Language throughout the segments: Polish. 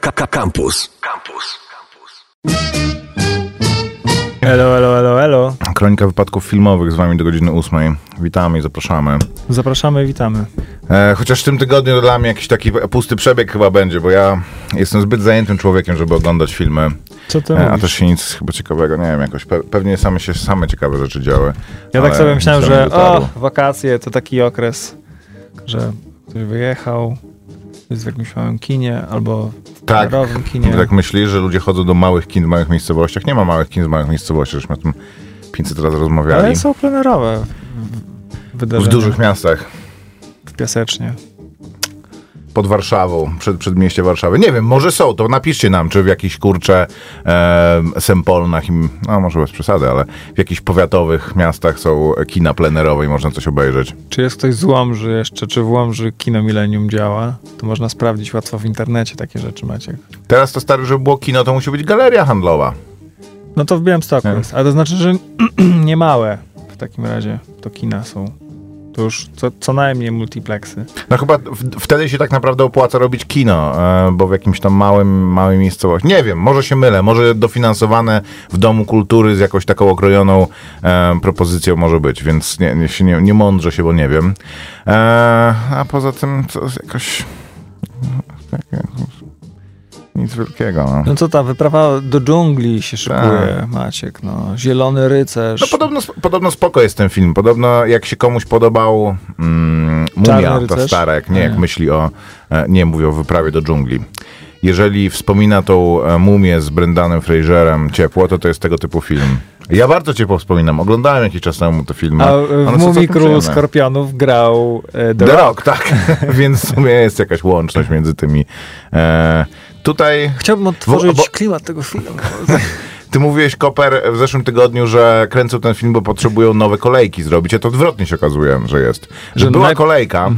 Campus. Campus. Elo, elo, elo, elo. Kronika wypadków filmowych z wami do godziny 8. Witamy i zapraszamy. Zapraszamy, witamy. E, chociaż w tym tygodniu dla mnie jakiś taki pusty przebieg chyba będzie, bo ja jestem zbyt zajętym człowiekiem, żeby oglądać filmy. Co ty E, a też się nic chyba ciekawego, nie wiem, jakoś pe pewnie same się same ciekawe rzeczy działy. Ja tak sobie myślałem, że o, wakacje to taki okres, że ktoś wyjechał, jest w jakimś małym kinie albo Tak. kinie. Tak myślisz, że ludzie chodzą do małych kin w małych miejscowościach? Nie ma małych kin w małych miejscowościach, żeśmy o tym 500 razy rozmawiali. Ale są plenerowe w- dużych miastach. w Piasecznie. Pod Warszawą, przed, przedmieście Warszawy. Nie wiem, może są, to napiszcie nam, czy w jakichś kurcze e, Sempolnach, no może bez przesady, ale w jakichś powiatowych miastach są kina plenerowe i można coś obejrzeć. Czy jest ktoś z Łomży jeszcze, czy w Łomży Kino Millennium działa? To można sprawdzić łatwo w internecie takie rzeczy, Maciek. Teraz to stary, żeby było kino, to musi być galeria handlowa. No to w Białymstoku jest, ale to znaczy, że nie małe w takim razie to kina są. To już co, co najmniej multiplexy. No chyba w, wtedy się tak naprawdę opłaca robić kino, e, bo w jakimś tam małym, małej miejscowości. Nie wiem, może się mylę, może dofinansowane w Domu Kultury z jakąś taką okrojoną e, propozycją może być, więc nie, nie, się nie, nie mądrze się, bo nie wiem. E, a poza tym to jakoś... no, takie- Nic wielkiego, no. No co ta wyprawa do dżungli się szykuje, Maciek, no. Zielony rycerz. Tak. No podobno, podobno spoko jest ten film. Podobno jak się komuś podobał mm, Mumia, ta stara, jak nie, jak Nie. myśli o, e, nie mówię o wyprawie do dżungli. Jeżeli wspomina tą e, mumię z Brendanem Fraserem ciepło, to to jest tego typu film. Ja bardzo ciepło wspominam. Oglądałem jakiś czas temu te filmy. A w Movie Crew. Skorpionów grał e, The, The Rock. Rock, tak. Więc w sumie jest jakaś łączność między tymi. E, tutaj Chciałbym odtworzyć bo- klimat tego filmu. Ty mówiłeś, Koper, w zeszłym tygodniu, że kręcą ten film, bo potrzebują nowe kolejki zrobić, a to odwrotnie się okazuje, że jest. Że, Że była naj- kolejka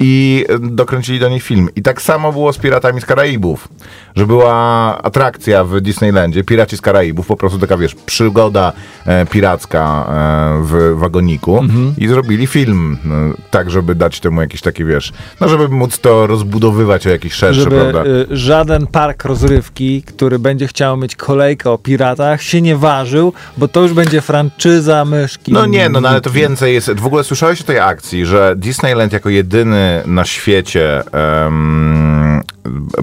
i dokręcili do niej film. I tak samo było z Piratami z Karaibów, że była atrakcja w Disneylandzie, Piraci z Karaibów, po prostu taka, wiesz, przygoda e, piracka e, w wagoniku i zrobili film, e, tak, żeby dać temu jakieś takie, wiesz, no żeby móc to rozbudowywać o jakiś szerszy, Żeby prawda? y, żaden park rozrywki, który będzie chciał mieć kolejkę o piratach, się nie ważył, bo to już będzie franczyza myszki. No nie, no, no ale to więcej jest. W ogóle słyszałeś o tej akcji, że Disneyland jako jedyny na świecie em,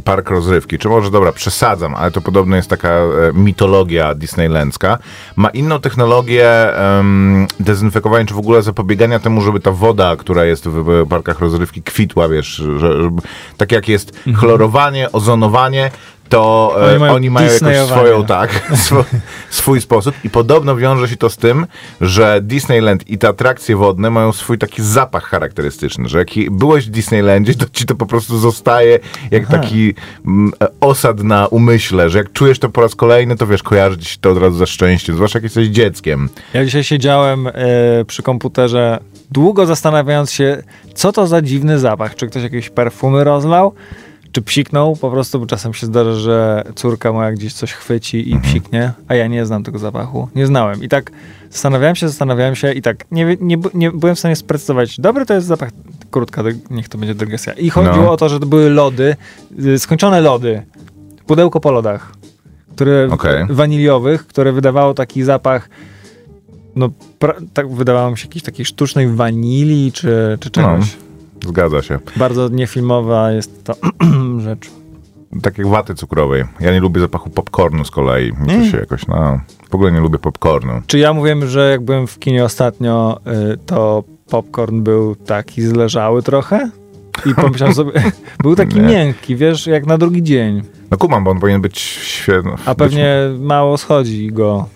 park rozrywki, czy może dobra, przesadzam, ale to podobno jest taka e, mitologia disneylandzka, ma inną technologię em, dezynfekowania, czy w ogóle zapobiegania temu, żeby ta woda, która jest w, w parkach rozrywki kwitła, wiesz, że, żeby, tak jak jest chlorowanie, ozonowanie, to e, Oni oni mają mają, jakoś Disneyowanie. swoją, tak, swo, swój sposób i podobno wiąże się to z tym, że Disneyland i te atrakcje wodne mają swój taki zapach charakterystyczny, że jak byłeś w Disneylandzie, to ci to po prostu zostaje jak taki mm, e, osad na umyśle, że jak czujesz to po raz kolejny, to wiesz, kojarzy ci się to od razu ze szczęściem, zwłaszcza jak jesteś dzieckiem. Ja dzisiaj siedziałem e, przy komputerze, długo zastanawiając się, co to za dziwny zapach. Czy ktoś jakieś perfumy rozlał? Czy psiknął? Po prostu, bo czasem się zdarza, że córka moja gdzieś coś chwyci i psiknie, a ja nie znam tego zapachu. Nie znałem. I tak zastanawiałem się, zastanawiałem się i tak nie, nie, nie byłem w stanie sprecyzować. Dobry to jest zapach, krótka, niech to będzie dygresja. I chodziło No. o to, że to były lody, y, skończone lody, pudełko po lodach, które Okej. waniliowych, które wydawało taki zapach no, pra- tak wydawało mi się jakiejś takiej sztucznej wanilii czy, czy czegoś. Zgadza się. Bardzo niefilmowa jest to rzecz. Tak jak waty cukrowej. Ja nie lubię zapachu popcornu z kolei. Mi to Mm. się jakoś, no, w ogóle nie lubię popcornu. Czy ja mówiłem, że jak byłem w kinie ostatnio, y, to popcorn był taki zleżały trochę? I pomyślałem sobie, był taki Nie. miękki, wiesz, jak na drugi dzień. No kumam, bo on powinien być świetny. A pewnie mało schodzi go.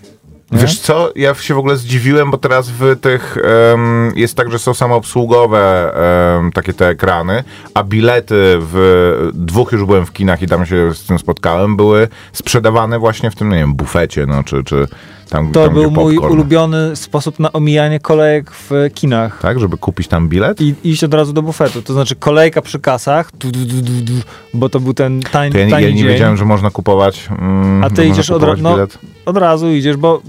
Nie? Wiesz co, ja się w ogóle zdziwiłem, bo teraz w tych em, jest tak, że są samoobsługowe em, takie te ekrany, a bilety w dwóch już byłem w kinach i tam się z tym spotkałem, były sprzedawane właśnie w tym, nie wiem, bufecie, no, czy, czy tam, To tam był mój ulubiony sposób na omijanie kolejek w kinach. Tak, żeby kupić tam bilet? I iść od razu do bufetu. To znaczy kolejka przy kasach, du, du, du, bo to był ten tań, To ja, nie- tani ja nie dzień. wiedziałem, że można kupować. Mm, A ty idziesz od kupować ra- no. Od razu idziesz, bo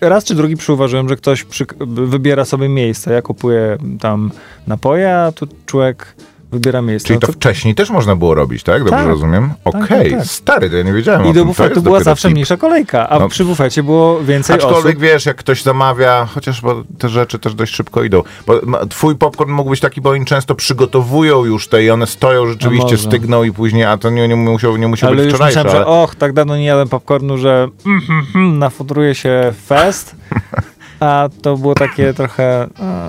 raz czy drugi przyuważyłem, że ktoś przy, wybiera sobie miejsce. Ja kupuję tam napoje, a tu człowiek wybiera. Czyli no to wcześniej też można było robić, tak? Dobrze Tak. rozumiem? Okej, tak, tak. stary, to ja nie wiedziałem I do. To bufetu była zawsze tip. mniejsza kolejka, a No. przy bufecie było więcej Aczkolwiek osób. wiesz, jak ktoś zamawia, chociaż te rzeczy też dość szybko idą. Bo twój popcorn mógł być taki, bo oni często przygotowują już te i one stoją rzeczywiście, stygną i później, a to nie, nie musiał, nie musiał Ale być już wczorajsze. myślałem, że ale- och, tak dawno nie jadłem popcornu, że mm, mm, mm, nafutruje się fest, a to było takie trochę... A,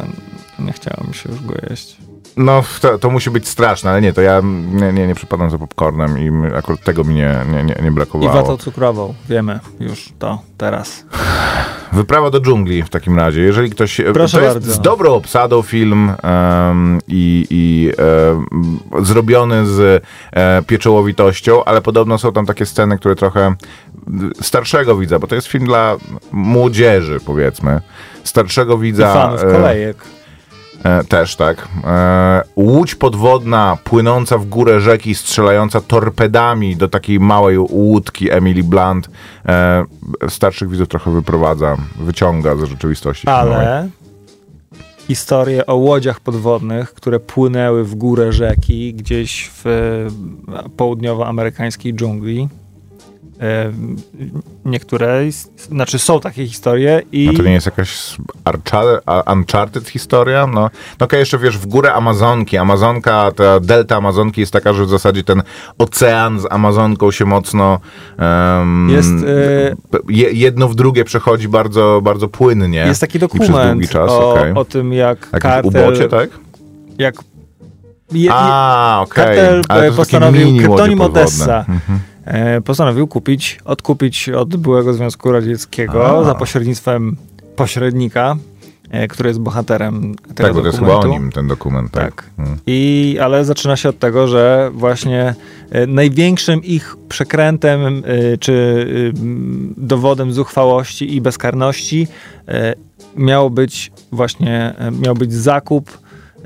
nie chciałem się już go jeść. No, to, to musi być straszne, ale nie, to ja nie, nie, nie przypadam za popcornem i akurat tego mi nie, nie, nie, nie I brakowało. watą cukrową, wiemy już to teraz. Wyprawa do dżungli w takim razie. Jeżeli ktoś. Proszę to jest bardzo. z dobrą obsadą film em, i, i zrobiony z e, pieczołowitością, ale podobno są tam takie sceny, które trochę starszego widza, bo to jest film dla młodzieży, powiedzmy. Starszego I widza. fanów e, kolejek. E, też tak. E, łódź podwodna płynąca w górę rzeki, strzelająca torpedami do takiej małej łódki Emily Blunt. E, starszych widzów trochę wyprowadza, wyciąga ze rzeczywistości. Ale historie o łodziach podwodnych, które płynęły w górę rzeki gdzieś w południowoamerykańskiej dżungli. Niektóre, znaczy są takie historie i No to nie jest jakaś Uncharted historia? No, no okej, jeszcze wiesz, w górę Amazonki. Amazonka, ta delta Amazonki jest taka, że w zasadzie ten ocean z Amazonką się mocno em, Jest, e, je, jedno w drugie przechodzi bardzo, bardzo płynnie. jest taki dokument czas, o, okej. o tym, jak Jakimś kartel... ubocie, tak? Jak je, je, A, okej. kartel e, postanowił, kryptonim. Odessa, Mhm. E, postanowił kupić, odkupić od byłego Związku Radzieckiego A. za pośrednictwem pośrednika, e, który jest bohaterem tego Tak, bo to jest chyba o nim ten dokument, tak? Tak. Mm. I, ale zaczyna się od tego, że właśnie e, największym ich przekrętem czy dowodem zuchwałości i bezkarności miało być właśnie miał być zakup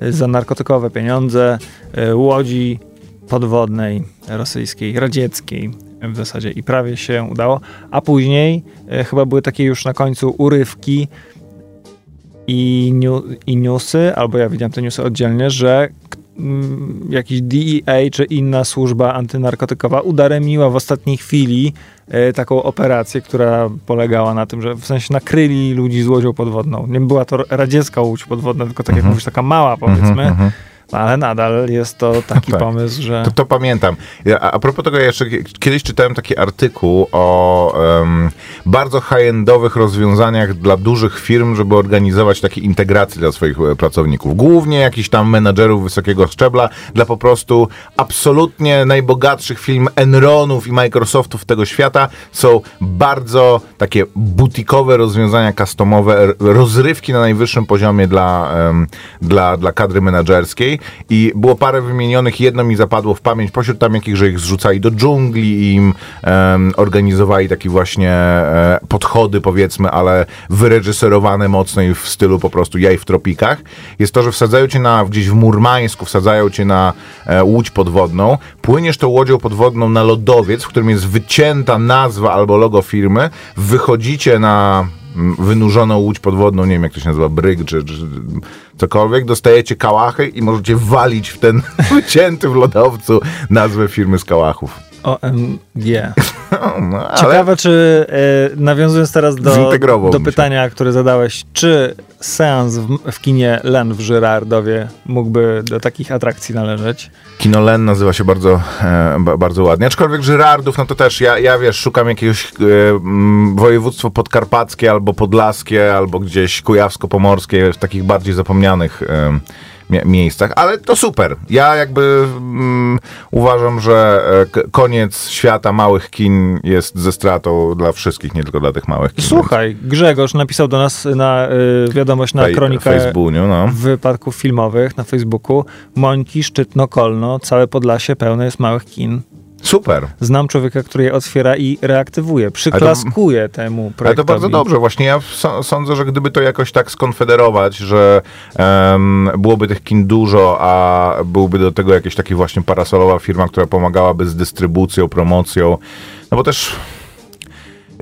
za narkotykowe pieniądze łodzi podwodnej rosyjskiej, radzieckiej w zasadzie i prawie się udało, a później e, chyba były takie już na końcu urywki i, niu, i newsy, albo ja widziałem te newsy oddzielnie, że mm, jakiś DEA czy inna służba antynarkotykowa udaremniła w ostatniej chwili e, taką operację, która polegała na tym, że w sensie nakryli ludzi z łodzią podwodną. Nie była to radziecka łódź podwodna, tylko tak jak mówisz, taka mała powiedzmy, mhm. Ale nadal jest to taki Tak. pomysł, że... To, to pamiętam. A a propos tego, ja jeszcze kiedyś czytałem taki artykuł o em, bardzo high-endowych rozwiązaniach dla dużych firm, żeby organizować takie integracje dla swoich e, pracowników. Głównie jakichś tam menadżerów wysokiego szczebla, dla po prostu absolutnie najbogatszych firm Enronów i Microsoftów tego świata są bardzo takie butikowe rozwiązania customowe, rozrywki na najwyższym poziomie dla, em, dla, dla kadry menedżerskiej i było parę wymienionych, jedno mi zapadło w pamięć, pośród tam jakich, że ich zrzucali do dżungli i im em, organizowali takie właśnie e, podchody powiedzmy, ale wyreżyserowane mocno i w stylu po prostu jaj w tropikach, jest to, że wsadzają cię na, gdzieś w Murmańsku, wsadzają cię na e, łódź podwodną, płyniesz tą łodzią podwodną na lodowiec, w którym jest wycięta nazwa albo logo firmy, wychodzicie na wynurzoną łódź podwodną, nie wiem jak to się nazywa, bryg czy, czy cokolwiek, dostajecie kałachy i możecie walić w ten wycięty w lodowcu nazwę firmy z kałachów. OMG. No, Ciekawe, czy e, nawiązując teraz do, do się. pytania, które zadałeś, czy seans w, w kinie Len w Żyrardowie mógłby do takich atrakcji należeć? Kino Len nazywa się bardzo, e, ba, bardzo ładnie. Aczkolwiek Żyrardów, no to też ja, ja wiesz, szukam jakiegoś e, województwo podkarpackie albo podlaskie, albo gdzieś kujawsko-pomorskie, w takich bardziej zapomnianych e, miejscach, ale to super. Ja jakby mm, uważam, że e, koniec świata małych kin jest ze stratą dla wszystkich, nie tylko dla tych małych kin. Słuchaj, Grzegorz napisał do nas na y, wiadomość na Fej- kronikę Facebooku, no. wypadków filmowych na Facebooku. Mońki, Szczytno, Kolno, całe Podlasie pełne jest małych kin. Super. Znam człowieka, który je otwiera i reaktywuje. Przyklaskuje temu projektowi. Ale to bardzo dobrze. Właśnie ja sądzę, że gdyby to jakoś tak skonfederować, że em, byłoby tych kin dużo, a byłby do tego jakieś takie właśnie parasolowa firma, która pomagałaby z dystrybucją, promocją. No bo też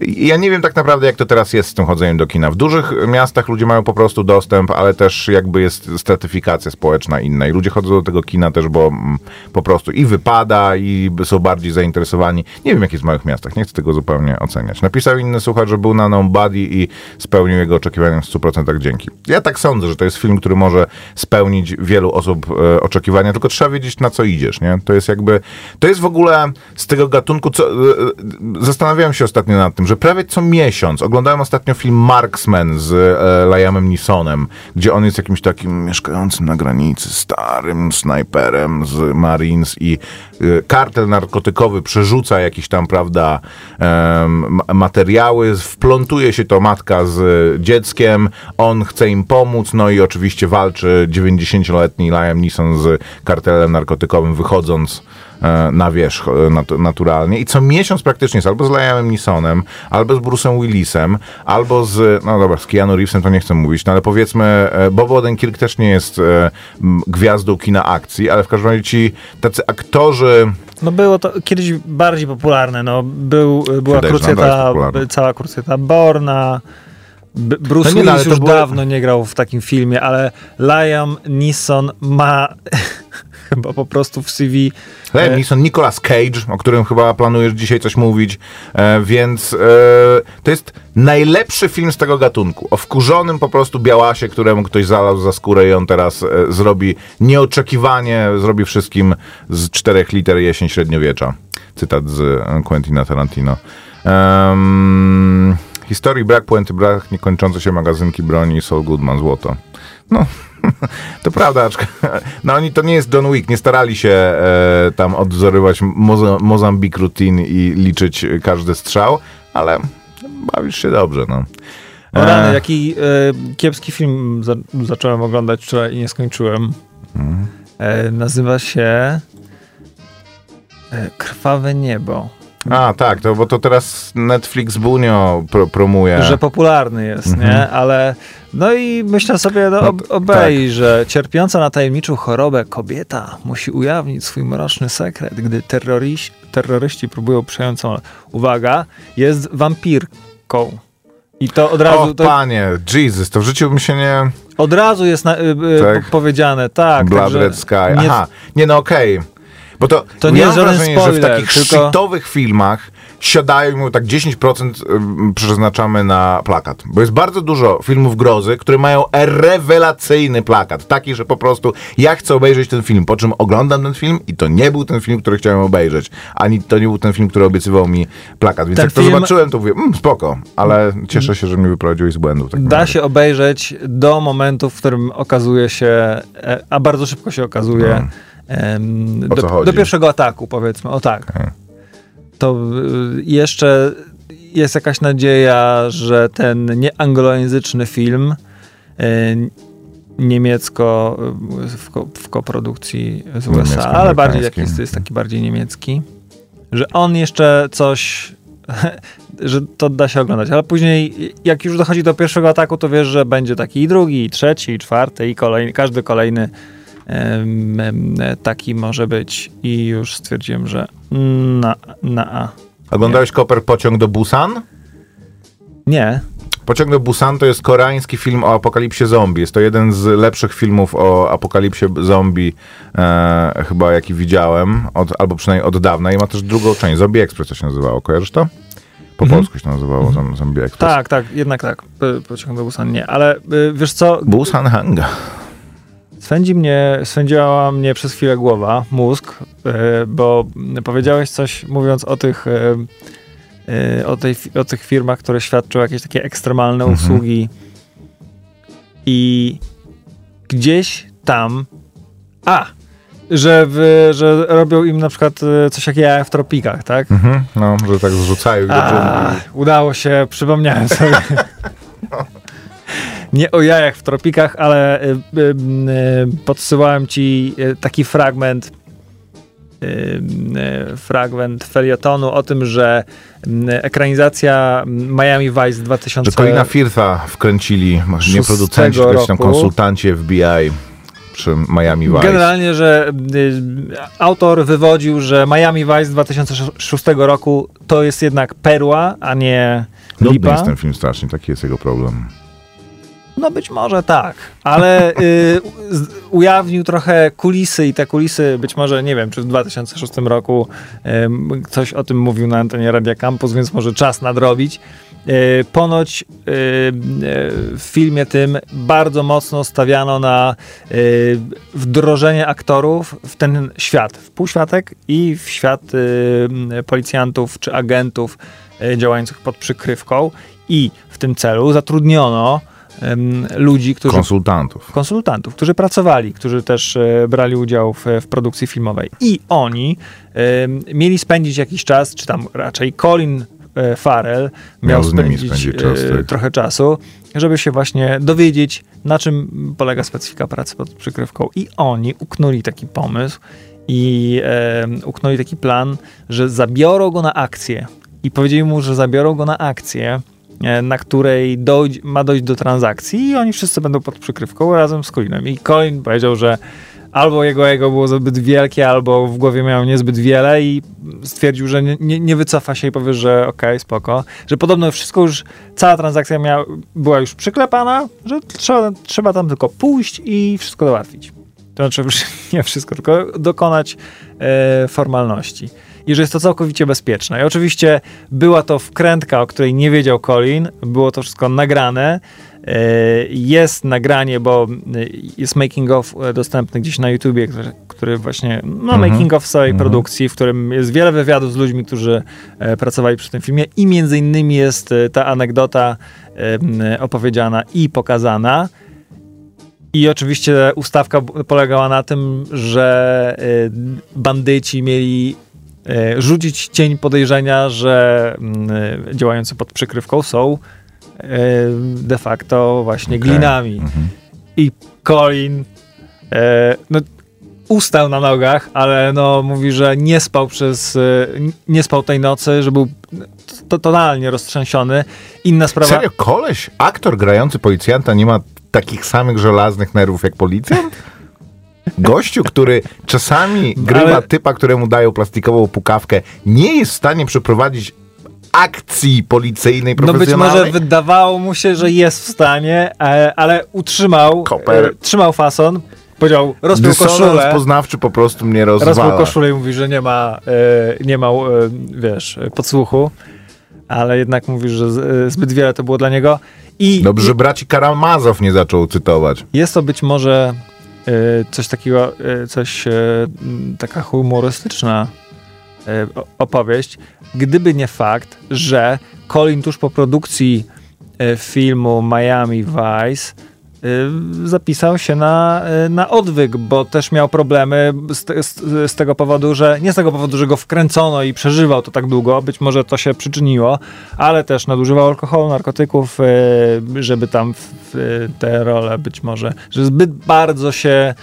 ja nie wiem tak naprawdę, jak to teraz jest z tym chodzeniem do kina. W dużych miastach ludzie mają po prostu dostęp, ale też jakby jest stratyfikacja społeczna inna i ludzie chodzą do tego kina też, bo mm, po prostu i wypada, i są bardziej zainteresowani. Nie wiem, jak jest w małych miastach, nie chcę tego zupełnie oceniać. Napisał inny słuchacz, że był na Nobody i spełnił jego oczekiwania w 100% dzięki. Ja tak sądzę, że to jest film, który może spełnić wielu osób e, oczekiwania, tylko trzeba wiedzieć, na co idziesz, nie? To jest jakby, to jest w ogóle z tego gatunku, co, e, e, zastanawiałem się ostatnio nad tym, że prawie co miesiąc, oglądałem ostatnio film Marksman z e, Liamem Neesonem, gdzie on jest jakimś takim mieszkającym na granicy, starym snajperem z Marines i e, kartel narkotykowy przerzuca jakieś tam, prawda, em, materiały, wplątuje się to matka z dzieckiem, on chce im pomóc, no i oczywiście walczy 90-letni Liam Neeson z kartelem narkotykowym, wychodząc e, na wierzch e, nat- naturalnie. I co miesiąc praktycznie jest albo z Liamem Neesonem, albo z Bruce'em Willisem, albo z, no dobra, z Keanu Reevesem to nie chcę mówić, no ale powiedzmy, e, Bob Odenkirk też nie jest e, gwiazdą kina akcji, ale w każdym razie ci tacy aktorzy, No było to kiedyś bardziej popularne, no był, była jest krucjata, cała krucjata Borna, B- Bruce No nie, Willis już były- dawno nie grał w takim filmie, ale Liam Neeson ma chyba po prostu w CV Liam E, Neeson, Nicolas Cage, o którym chyba planujesz dzisiaj coś mówić, e, więc e, to jest najlepszy film z tego gatunku. O wkurzonym po prostu białasie, któremu ktoś zalał za skórę i on teraz e, zrobi nieoczekiwanie, zrobi wszystkim z czterech liter jesień średniowiecza. Cytat z e, Quentina Tarantino. Um, historii brak puenty, brak niekończące się magazynki broni Saul Goodman, złoto. No, to prawda, aczk- no oni to nie jest John Wick, nie starali się e, tam odwzorywać Moza- Mozambik routine i liczyć każdy strzał, ale bawisz się dobrze, no. O rany, E, jaki e, kiepski film za, zacząłem oglądać wczoraj i nie skończyłem. Mhm. E, nazywa się e, Krwawe Niebo. A, tak, to, bo to teraz Netflix Bunio pro, promuje. Że popularny jest, Mhm. nie? Ale no i myślę sobie, no, No ob, obej, że cierpiąca na tajemniczą chorobę kobieta musi ujawnić swój mroczny sekret, gdy terroryści, terroryści próbują przejąć. Uwaga, jest wampirką. I to od razu, O, to, panie, Jesus, to w życiu mi się nie... od razu jest na, y, y, Tak. po- powiedziane, tak. Blood także Red Sky. nie- Aha, nie no okej. Bo to, To nie jest żaden wrażenie, że w spoiler, takich tylko- shitowych filmach siadają i mówią tak 10% ym, przeznaczamy na plakat. Bo jest bardzo dużo filmów grozy, które mają rewelacyjny plakat. Taki, że po prostu ja chcę obejrzeć ten film, po czym oglądam ten film i to nie był ten film, który chciałem obejrzeć. Ani to nie był ten film, który obiecywał mi plakat. Więc Ten jak to film- zobaczyłem, to mówię, mm, spoko, ale cieszę się, że mnie wyprowadziłeś z błędu. w takim Da się obejrzeć do momentu, w którym okazuje się, e, a bardzo szybko się okazuje, No. Do, do pierwszego ataku, powiedzmy, o tak. Okej. To y, jeszcze jest jakaś nadzieja, że ten nieanglojęzyczny film y, niemiecko y, w, ko, w koprodukcji z USA, ale bardziej taki, jest taki bardziej niemiecki, że on jeszcze coś że to da się oglądać, ale później jak już dochodzi do pierwszego ataku, to wiesz, że będzie taki i drugi, i trzeci, i czwarty, i kolejny, każdy kolejny taki może być i już stwierdziłem, że na, na A. Oglądałeś Koper Pociąg do Busan? Nie. Pociąg do Busan to jest koreański film o apokalipsie zombie. Jest to jeden z lepszych filmów o apokalipsie zombie, e, chyba jaki widziałem, od, albo przynajmniej od dawna. I ma też drugą część. Zombie Express to się nazywało, kojarzysz to? Po Mhm. polsku się nazywało mm Zombie Express. Tak, tak, jednak tak. Pociąg do Busan nie, ale y, wiesz co, Busan Hanga. Swędzi mnie, swędziła mnie przez chwilę głowa, mózg, y, bo powiedziałeś coś mówiąc o tych y, y, o, tej, o tych firmach, które świadczą jakieś takie ekstremalne Mhm. usługi i gdzieś tam a, że, w, że robią im na przykład coś jak ja w tropikach, tak? Mhm, no, że tak zrzucają A, udało się, przypomniałem sobie. Nie o jajach w tropikach, ale y, y, y, podsyłałem ci y, taki fragment y, y, fragment felietonu o tym, że ekranizacja Miami Vice 2000 Że Colina Firtha wkręcili, nie producenci, tylko tam konsultanci FBI przy Miami Vice. Generalnie, że autor wywodził, że Miami Vice 2006 roku to jest jednak perła, a nie Nudny lipa. jest ten film strasznie, taki jest jego problem. No być może tak, ale y, ujawnił trochę kulisy i te kulisy być może, nie wiem, czy w 2006 roku ym, ktoś o tym mówił na antenie Radia Campus, więc może czas nadrobić. Y, ponoć y, y, w filmie tym bardzo mocno stawiano na y, wdrożenie aktorów w ten świat, w półświatek i w świat y, policjantów czy agentów y, działających pod przykrywką i w tym celu zatrudniono ludzi, którzy Konsultantów. konsultantów, którzy pracowali, którzy też e, brali udział w, w produkcji filmowej. I oni mieli spędzić jakiś czas, czy tam raczej Colin e, Farrell miał, Miał z nimi spędzić, spędzić czas, e, tak. trochę czasu, żeby się właśnie dowiedzieć, na czym polega specyfika pracy pod przykrywką. I oni uknuli taki pomysł i em, uknuli taki plan, że zabiorą go na akcję. I powiedzieli mu, że zabiorą go na akcję, e, na której ma dojść do transakcji i oni wszyscy będą pod przykrywką razem z Colinem. I Colin powiedział, że albo jego ego było zbyt wielkie, albo w głowie miał niezbyt wiele i stwierdził, że nie, nie, nie wycofa się i powie, że okej, spoko. Że podobno wszystko już, cała transakcja była już przyklepana, że trzeba, trzeba tam tylko pójść i wszystko załatwić. To znaczy nie wszystko, tylko dokonać e, formalności. I że jest to całkowicie bezpieczne. I oczywiście była to wkrętka, o której nie wiedział Colin. Było to wszystko nagrane. E, Jest nagranie, bo e, jest making of e, dostępny gdzieś na YouTubie, który, właśnie, no Mhm. making of całej produkcji, w którym jest wiele wywiadów z ludźmi, którzy pracowali przy tym filmie i między innymi jest ta anegdota opowiedziana i pokazana. I oczywiście ustawka polegała na tym, że bandyci mieli rzucić cień podejrzenia, że y, działający pod przykrywką są y, de facto właśnie Okej. glinami. Mhm. I Colin e, no, ustał na nogach, ale no, mówi, że nie spał przez e, nie spał tej nocy, że był to, totalnie roztrzęsiony. Inna sprawa. Serio, koleś, aktor grający policjanta nie ma takich samych żelaznych nerwów jak policjant? Gościu, który czasami grywa Ale- typa, któremu dają plastikową pukawkę, nie jest w stanie przeprowadzić akcji policyjnej No być profesjonalnej? może wydawało mu się, że jest w stanie, e, ale utrzymał, Koper. e, trzymał fason, powiedział, rozpiął koszulę, poznawczy po prostu mnie rozwala. rozpiął koszulę i mówi, że nie ma, e, nie ma wiesz, podsłuchu, ale jednak mówi, że zbyt wiele to było dla niego. I Dobrze, że braci Karamazow nie zaczął cytować. jest to być może coś takiego, e, coś, e, taka humorystyczna e, opowieść, gdyby nie fakt, że Colin tuż po produkcji e, filmu Miami Vice e, zapisał się na, e, na odwyk, bo też miał problemy z, te, z, z tego powodu, że nie z tego powodu, że go wkręcono i przeżywał to tak długo, być może to się przyczyniło, ale też nadużywał alkoholu, narkotyków, e, żeby tam w, te role być może, że zbyt bardzo się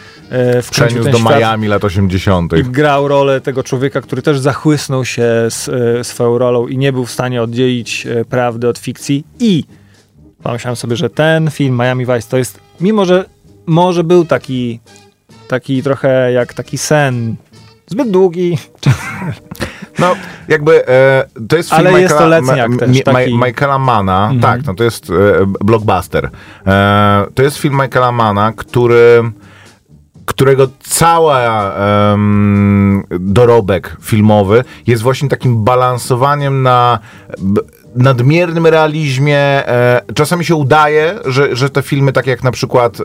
wkręcił Przeniósł do świat Miami lat 80. i grał rolę tego człowieka, który też zachłysnął się z, swoją rolą i nie był w stanie oddzielić prawdy od fikcji. I pomyślałem sobie, że ten film Miami Vice to jest, mimo że może był taki, taki trochę jak taki sen, zbyt długi, No, jakby e, to jest film Ale jest to Michaela- Ma- też, taki- Mi- Michaela Mana. Mhm. Tak, no to jest e, blockbuster. E, to jest film Michaela Mana, który którego cały em, dorobek filmowy jest właśnie takim balansowaniem na nadmiernym realizmie. E, czasami się udaje, że, że te filmy, takie jak na przykład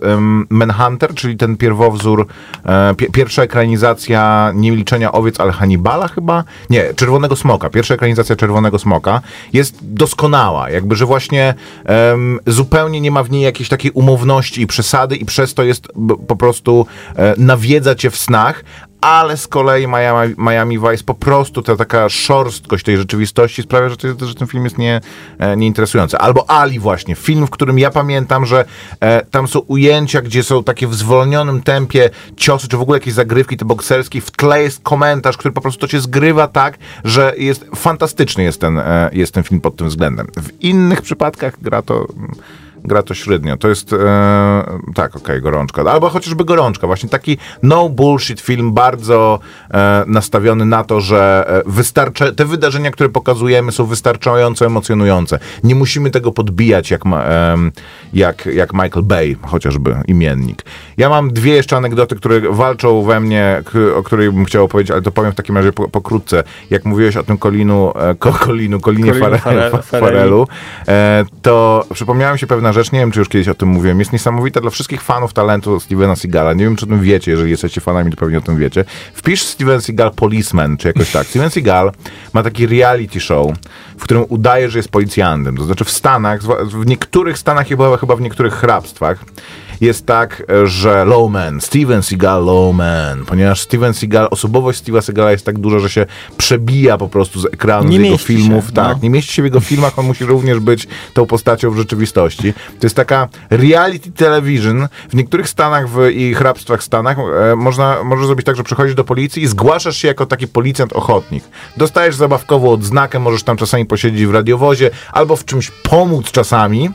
Manhunter, czyli ten pierwowzór, e, pi- pierwsza ekranizacja Nie milczenia owiec, ale Hannibala chyba? Nie, Czerwonego Smoka. Pierwsza ekranizacja Czerwonego Smoka jest doskonała. Jakby, że właśnie zupełnie nie ma w niej jakiejś takiej umowności i przesady i przez to jest po prostu e, nawiedza cię w snach, ale z kolei Miami, Miami Vice po prostu ta taka szorstkość tej rzeczywistości sprawia, że, to, że ten film jest nie, e, nieinteresujący. Albo Ali właśnie, film, w którym ja pamiętam, że e, tam są ujęcia, gdzie są takie w zwolnionym tempie ciosy, czy w ogóle jakieś zagrywki te bokserskie, w tle jest komentarz, który po prostu to cię zgrywa tak, że jest fantastyczny jest ten, e, jest ten film pod tym względem. W innych przypadkach gra to gra to średnio. To jest, e, tak, okej, gorączka. Albo chociażby gorączka. Właśnie taki no bullshit film, bardzo e, nastawiony na to, że e, wystarczy, te wydarzenia, które pokazujemy są wystarczająco emocjonujące. Nie musimy tego podbijać jak, ma, em, jak, jak Michael Bay, chociażby imiennik. Ja mam dwie jeszcze anegdoty, które walczą we mnie, o której bym chciał opowiedzieć, ale to powiem w takim razie po, pokrótce. Jak mówiłeś o tym Colinu, e, ko, Colinu, Colinie Colinu Farrell, Farrell- Farrellu, e, to przypomniała mi się pewna rzecz, nie wiem, czy już kiedyś o tym mówiłem, jest niesamowita dla wszystkich fanów talentu Stevena Seagala. Nie wiem, czy o tym wiecie, jeżeli jesteście fanami, to pewnie o tym wiecie. Wpisz Steven Seagal Policeman, czy jakoś tak. Steven Seagal ma taki reality show, w którym udaje, że jest policjantem. To znaczy w Stanach, w niektórych Stanach, chyba, chyba w niektórych hrabstwach, jest tak, e, że Lowman, Steven Seagal Lowman, ponieważ Steven Seagal, osobowość Steve'a Seagala jest tak duża, że się przebija po prostu z ekranu Nie z jego filmów. się, tak, no. nie mieści się w jego filmach, on musi również być tą postacią w rzeczywistości. To jest taka reality television. W niektórych stanach w, i hrabstwach Stanach e, można, możesz zrobić tak, że przychodzisz do policji i zgłaszasz się jako taki policjant ochotnik. Dostajesz zabawkową odznakę, możesz tam czasami posiedzieć w radiowozie albo w czymś pomóc czasami.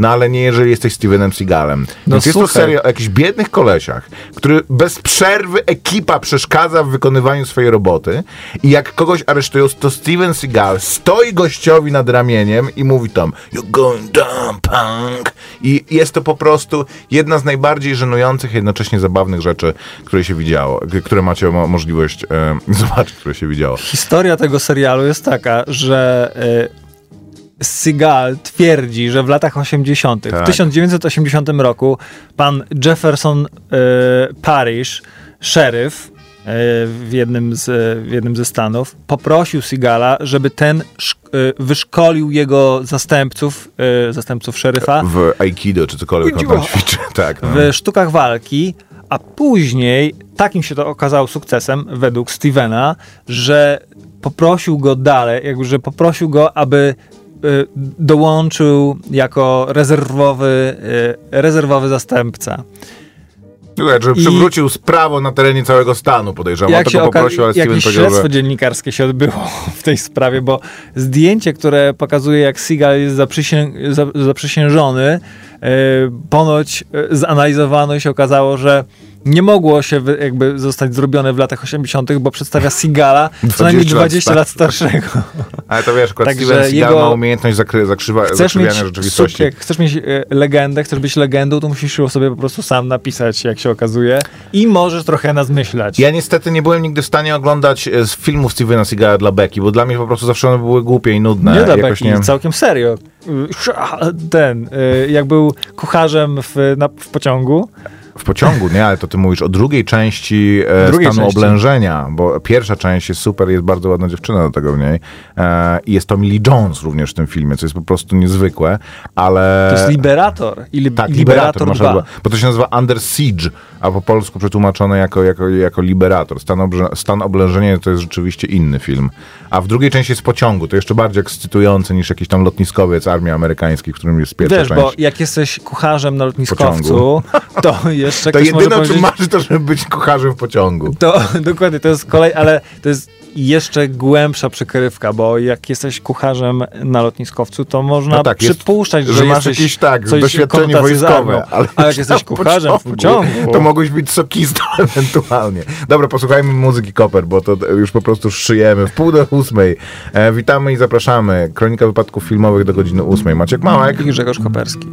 No ale nie jeżeli jesteś Stevenem Seagalem. No Więc jest to seria o jakichś biednych kolesiach, który bez przerwy ekipa przeszkadza w wykonywaniu swojej roboty i jak kogoś aresztują, to Steven Seagal stoi gościowi nad ramieniem i mówi tam You're going down, punk. I jest to po prostu jedna z najbardziej żenujących, jednocześnie zabawnych rzeczy, które się widziało, które macie mo- możliwość e, zobaczyć, które się widziało. Historia tego serialu jest taka, że y, Seagal twierdzi, że w latach 80., Tak. w 1980 roku pan Jefferson y, Parish, szeryf y, w, jednym z, w jednym ze stanów, poprosił Seagala, żeby ten szk- wyszkolił jego zastępców, zastępców szeryfa W Aikido czy cokolwiek on tam ćwiczy. Tak, no. w sztukach walki, a później takim się to okazało sukcesem według Stevena, że poprosił go dalej, jakby, że poprosił go, aby dołączył jako rezerwowy, y, rezerwowy zastępca. Słuchaj, żeby I- przywrócił sprawo na terenie całego stanu, podejrzewam. o Jak to się poprosił, ale Steven powiedział, śledztwo że... dziennikarskie się odbyło w tej sprawie, bo zdjęcie, które pokazuje, jak Seagal jest zaprzysię- za- zaprzysiężony, ponoć yy, zanalizowano i się okazało, że nie mogło się jakby zostać zrobione w latach 80., bo przedstawia Seagala co najmniej 20 lat 20 lat starszego. Ale to wiesz, akurat Steven Seagal jego- ma umiejętność zakry, zakrzywa, Chcesz zakrzywiania mieć, rzeczywistości. sub, jak chcesz mieć e, legendę, chcesz być legendą, to musisz ją sobie po prostu sam napisać, jak się okazuje. I możesz trochę nas myśleć. Ja niestety nie byłem nigdy w stanie oglądać e, z filmów Stevena Seagala dla Becky, bo dla mnie po prostu zawsze one były głupie i nudne. Nie dla Jakoś Becky, nie... całkiem serio. Y, Ten, y, jak był kucharzem w, na, w pociągu, W pociągu, nie, ale to ty mówisz o drugiej części e, Drugiej stanu części. oblężenia, bo pierwsza część jest super, jest bardzo ładna dziewczyna do tego w niej e, i jest to Millie Jones również w tym filmie, co jest po prostu niezwykłe, ale... to jest Liberator. I li, Tak, Liberator, masz 2. albo, bo to się nazywa Under Siege, a po polsku przetłumaczone jako, jako, jako Liberator. Stan, obrze, Stan oblężenia to jest rzeczywiście inny film. A w drugiej części jest pociągu, to jeszcze bardziej ekscytujące niż jakiś tam lotniskowiec armii amerykańskiej, w którym jest pierwsza Wiesz, część. bo jak jesteś kucharzem na lotniskowcu, to jeszcze to ktoś może jedyne, o czym powiedzieć... marzy, to żeby być kucharzem w pociągu. To dokładnie, to jest kolej, ale to jest jeszcze głębsza przykrywka, bo jak jesteś kucharzem na lotniskowcu, to można No tak, jest- przypuszczać, że, że masz jakieś tak, coś doświadczenie wojskowe, ale, A jak jesteś kucharzem w pociągu, to mogłeś być sokistą ewentualnie. Dobra, posłuchajmy muzyki Koper, bo to już po prostu szyjemy. W pół do ósmej. E, witamy i zapraszamy. Kronika wypadków filmowych do godziny ósmej. Maciek Małek. i Grzegorz Koperski.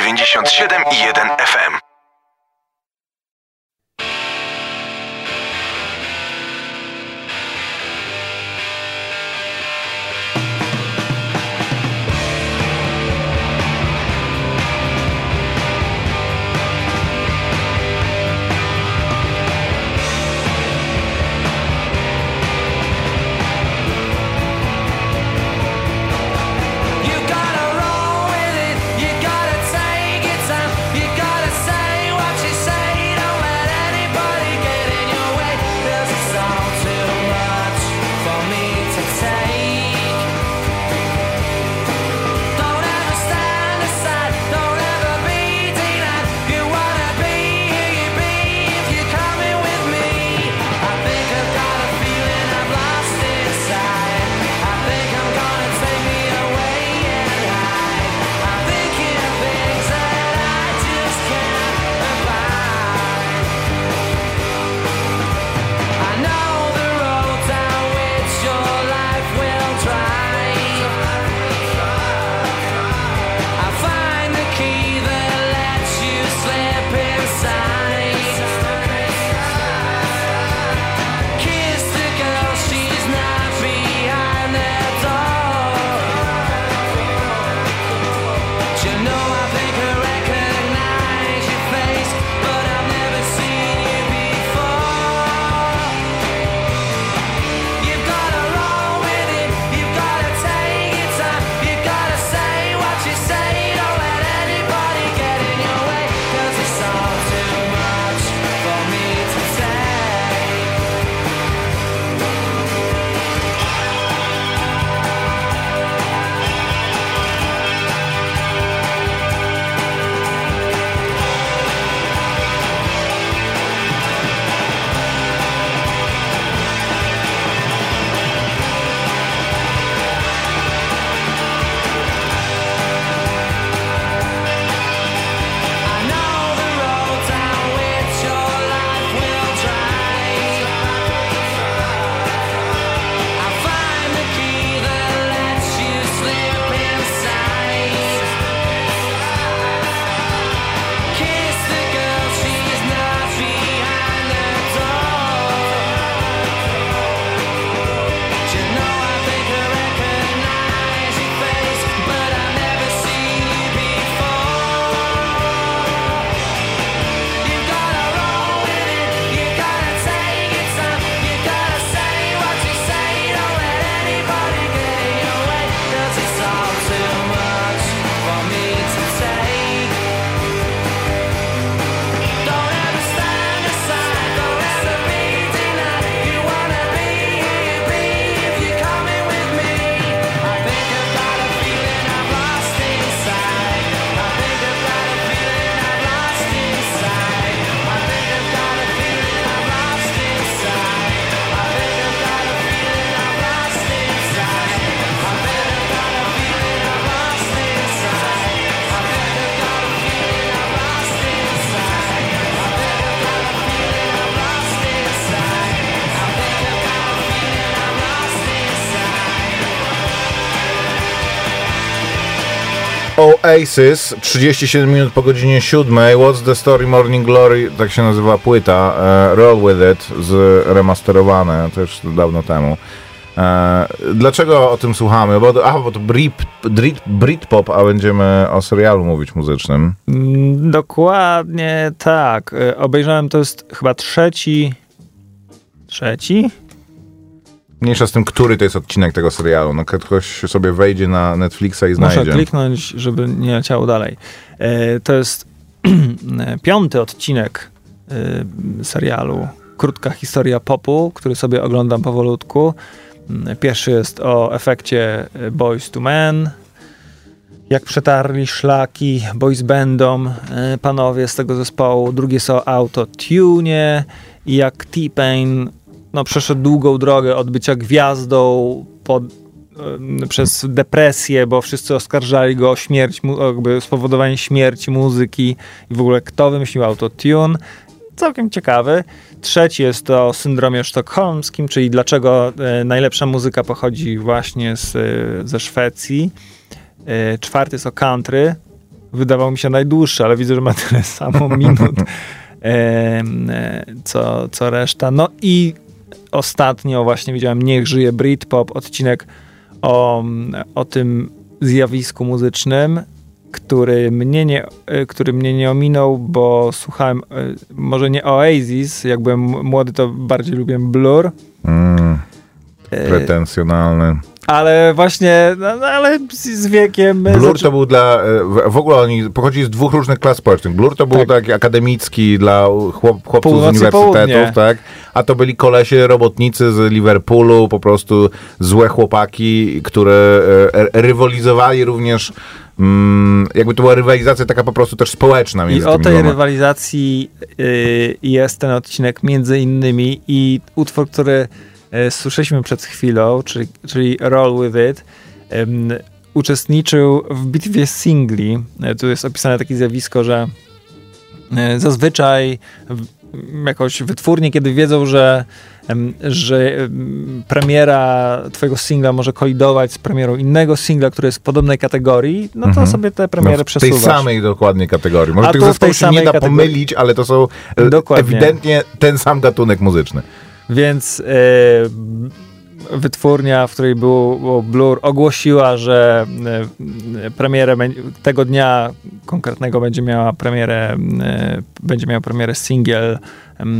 97 i 1 Oasis, 37 minut po godzinie 7. What's the Story Morning Glory, tak się nazywa płyta. E, Roll With It, z remasterowane, to już dawno temu. E, dlaczego o tym słuchamy? Bo, aha, bo to Brit, Brit, Britpop, a będziemy o serialu mówić muzycznym. Mm, Dokładnie tak. E, Obejrzałem, to jest chyba trzeci. Trzeci? Mniejsza z tym, który to jest odcinek tego serialu. No, ktoś sobie wejdzie na Netflixa i znajdzie. Muszę kliknąć, żeby nie leciało dalej. E, To jest piąty odcinek e, serialu. Krótka historia popu, który sobie oglądam powolutku. Mm, Pierwszy jest o efekcie e, Boys to Men. Jak przetarli szlaki boys bandom e, panowie z tego zespołu. Drugi jest o autotune i jak T-Pain no, przeszedł długą drogę od bycia gwiazdą pod, przez depresję, bo wszyscy oskarżali go o śmierć, jakby spowodowanie śmierci muzyki i w ogóle kto wymyślił autotune. Całkiem ciekawy. Trzeci jest to o syndromie sztokholmskim, czyli dlaczego e, najlepsza muzyka pochodzi właśnie z, e, ze Szwecji. E, czwarty jest o country. Wydawał mi się najdłuższy, ale widzę, że ma tyle samo minut, co, co reszta. No i ostatnio właśnie widziałem Niech żyje Britpop, odcinek o, o tym zjawisku muzycznym, który mnie, nie, e, który mnie nie ominął, bo słuchałem e, może nie Oasis, jak byłem młody to bardziej lubiłem Blur, Mm, pretensjonalny. ale właśnie, no, no, ale z, wiekiem... e, Blur to był dla. e, w- ogóle oni pochodzi z dwóch różnych klas społecznych. Blur to był Tak. taki akademicki dla chłop, chłopców Północ i z uniwersytetów, południe. tak? A to byli kolesie, robotnicy z Liverpoolu, po prostu złe chłopaki, które e, e, rywalizowali również. Mm, jakby to była rywalizacja taka po prostu też społeczna I między o tymi tej dwoma. rywalizacji y, jest ten odcinek między innymi i utwór, który słyszeliśmy przed chwilą, czyli, czyli Roll With It, ym, uczestniczył w bitwie singli. Y, Tu jest opisane takie zjawisko, że y, zazwyczaj jakoś wytwórnie, kiedy wiedzą, że, że em, premiera twojego singla może kolidować z premierą innego singla, który jest w podobnej kategorii, no to Mhm. sobie te No, premiery w tej przesuwasz. samej dokładnie kategorii. Może A tych zespołów tej się nie da kategorii. pomylić, ale to są e, Dokładnie. ewidentnie ten sam gatunek muzyczny. Więc e, wytwórnia, w której było, było Blur, ogłosiła, że e, premierę tego dnia konkretnego będzie miała premierę, e, będzie miał premierę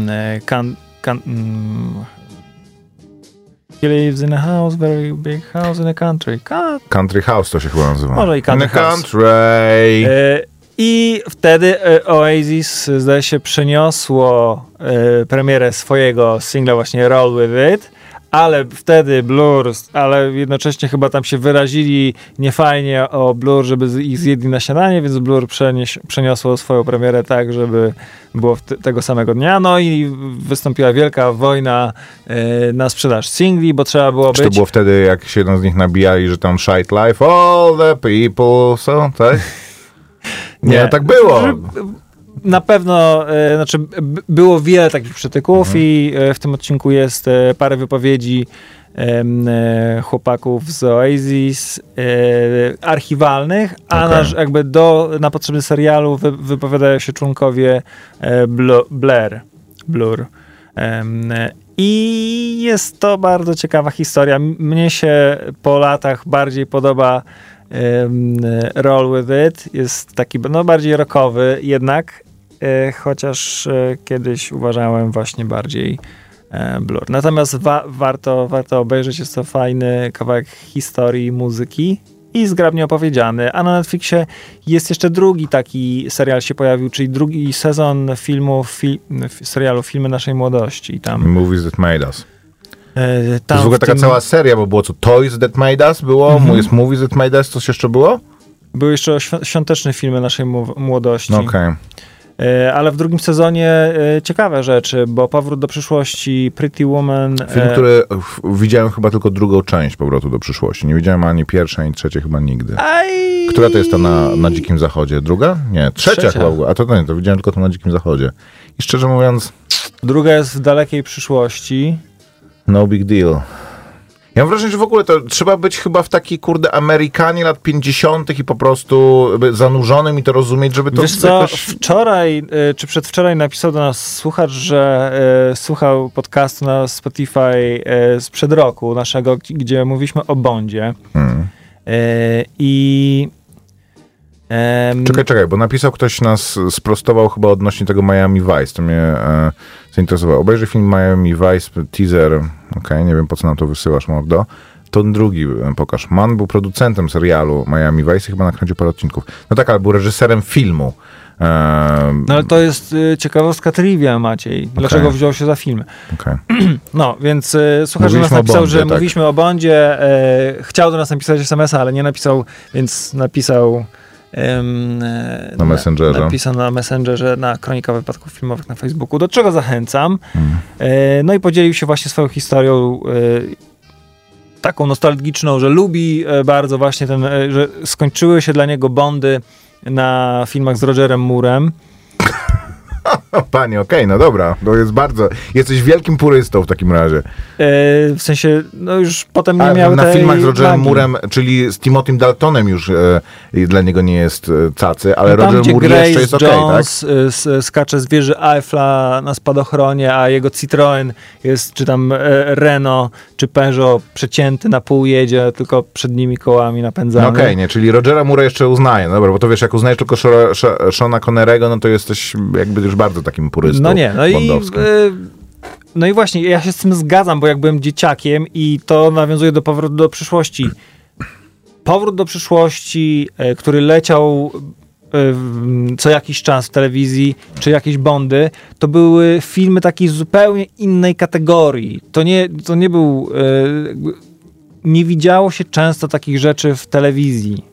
e, can, can, mm, He lives in a house, very big house in country. Ka- Country House to się chyba nazywa. Może i Country In House. country. I wtedy e, Oasis, zdaje się, przeniosło e, premierę swojego singla właśnie Roll With It, ale wtedy Blur, ale jednocześnie chyba tam się wyrazili niefajnie o Blur, żeby ich zjedli na śniadanie, więc Blur przenieś, przeniosło swoją premierę tak, żeby było tego samego dnia. No i wystąpiła wielka wojna e, na sprzedaż singli, bo trzeba było Czy to być... było wtedy, jak się jeden z nich nabijali, że tam shite life, all the people, so, tak? Nie, Nie. tak było. Na pewno, e, znaczy było wiele takich przytyków Mhm. i e, w tym odcinku jest e, parę wypowiedzi chłopaków z Oasis archiwalnych, a Okej. nasz, jakby do, na potrzeby serialu wy, wypowiadają się członkowie Blo, Blair, Blur. I jest to bardzo ciekawa historia. Mnie się po latach bardziej podoba Roll With It. Jest taki no, bardziej rockowy jednak, e, chociaż e, kiedyś uważałem właśnie bardziej e, Blur. Natomiast wa- warto, warto obejrzeć, jest to fajny kawałek historii, muzyki i zgrabnie opowiedziany. A na Netflixie jest jeszcze drugi taki serial się pojawił, czyli drugi sezon filmu, fi- serialu Filmy naszej młodości. Tam, Movies that made us. E, To tam jest w ogóle taka tym cała seria, bo było co Toys That Made Us było, Mhm. jest Movies That Made Us, coś jeszcze było? były jeszcze świ- świąteczne filmy naszej młodości. Okej. E, Ale w drugim sezonie e, ciekawe rzeczy, bo Powrót do przyszłości, Pretty Woman. Film, e, który widziałem chyba tylko drugą część Powrotu do przyszłości. Nie widziałem ani pierwszej, ani trzeciej chyba nigdy. Aj, Która to jest ta na, na Dzikim Zachodzie? Druga? Nie, trzecia, Trzecia. chyba. A to nie, to widziałem tylko to na Dzikim Zachodzie. I szczerze mówiąc, Druga jest w dalekiej przyszłości. No big deal. Ja mam wrażenie, że w ogóle to trzeba być chyba w takiej, kurde, Amerykanie lat 50. i po prostu zanurzonym i to rozumieć, żeby to Wiesz co, jakoś... wczoraj y, czy przedwczoraj napisał do nas słuchacz, że y, słuchał podcastu na Spotify y, sprzed roku naszego, gdzie mówiliśmy o Bondzie. Hmm. Y, I em, Czekaj, czekaj, bo napisał ktoś nas, sprostował chyba odnośnie tego Miami Vice, to mnie e, zainteresowało. Obejrzyj film Miami Vice, teaser, okej, nie wiem po co nam to wysyłasz, mordo. To drugi e, pokaż. Man był producentem serialu Miami Vice i chyba nakręcił parę odcinków. No tak, ale był reżyserem filmu. E, no ale to jest y, ciekawostka trivia, Maciej. Dlaczego wziął się za film? okej. No, więc y, słuchacz do nas napisał, Bondzie, że tak. mówiliśmy o Bondzie. E, chciał do nas napisać SMS-a, ale nie napisał, więc napisał. Na Messengerze. Na Messengerze na Kronika Wypadków Filmowych na Facebooku, do czego zachęcam. Hmm. E, no i podzielił się właśnie swoją historią. E, taką nostalgiczną, że lubi e, bardzo właśnie ten, że skończyły się dla niego Bondy na filmach z Rogerem Moorem. Panie, okej, no dobra, to jest bardzo... Jesteś wielkim purystą w takim razie. E, w sensie, no już potem nie A miał na tej filmach z Rogerem. Moorem, czyli z Timothym Daltonem już e, dla niego nie jest e, cacy, ale No tam, Roger Moore Grace jeszcze jest okej, tak? Jones y, s- skacze z wieży Eiffla na spadochronie, a jego Citroen jest, czy tam e, Renault, czy Peugeot przecięty na pół jedzie, tylko przednimi kołami napędzany. No okej, nie, czyli Rogera Moore jeszcze uznaję, no dobra, bo to wiesz, jak uznajesz tylko Shona Connerego, no to jesteś jakby już bardzo takim purystą No nie, no i, bondowskim. y, no i właśnie, ja się z tym zgadzam, bo jak byłem dzieciakiem i to nawiązuje do powrotu do przyszłości. Powrót do przyszłości, e, który leciał e, co jakiś czas w telewizji, czy jakieś bondy, to były filmy takiej zupełnie innej kategorii. To nie, to nie był. Nie widziało się często takich rzeczy w telewizji.